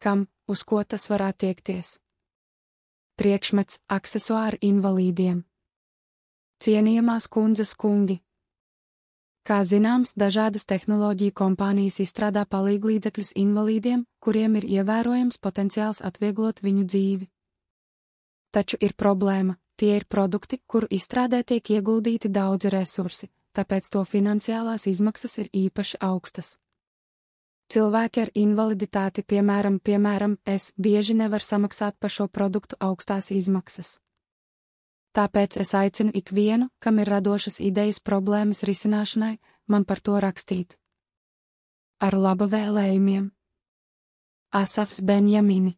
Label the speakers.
Speaker 1: kam, uz ko tas var attiekties. Priekšmets - aksesuāri invalīdiem. Cienījamās kundzes kungi! Kā zināms, dažādas tehnoloģiju kompānijas izstrādā palīglīdzekļus invalīdiem, kuriem ir ievērojams potenciāls atvieglot viņu dzīvi. Taču ir problēma, tie ir produkti, kuru izstrādē tiek ieguldīti daudzi resursi, tāpēc to finansiālās izmaksas ir īpaši augstas. Cilvēki ar invaliditāti, piemēram, piemēram, es bieži nevar samaksāt par šo produktu augstās izmaksas. Tāpēc es aicinu ikvienu, kam ir radošas idejas problēmas risināšanai, man par to rakstīt. Ar laba vēlējumiem! Asafs Benjamini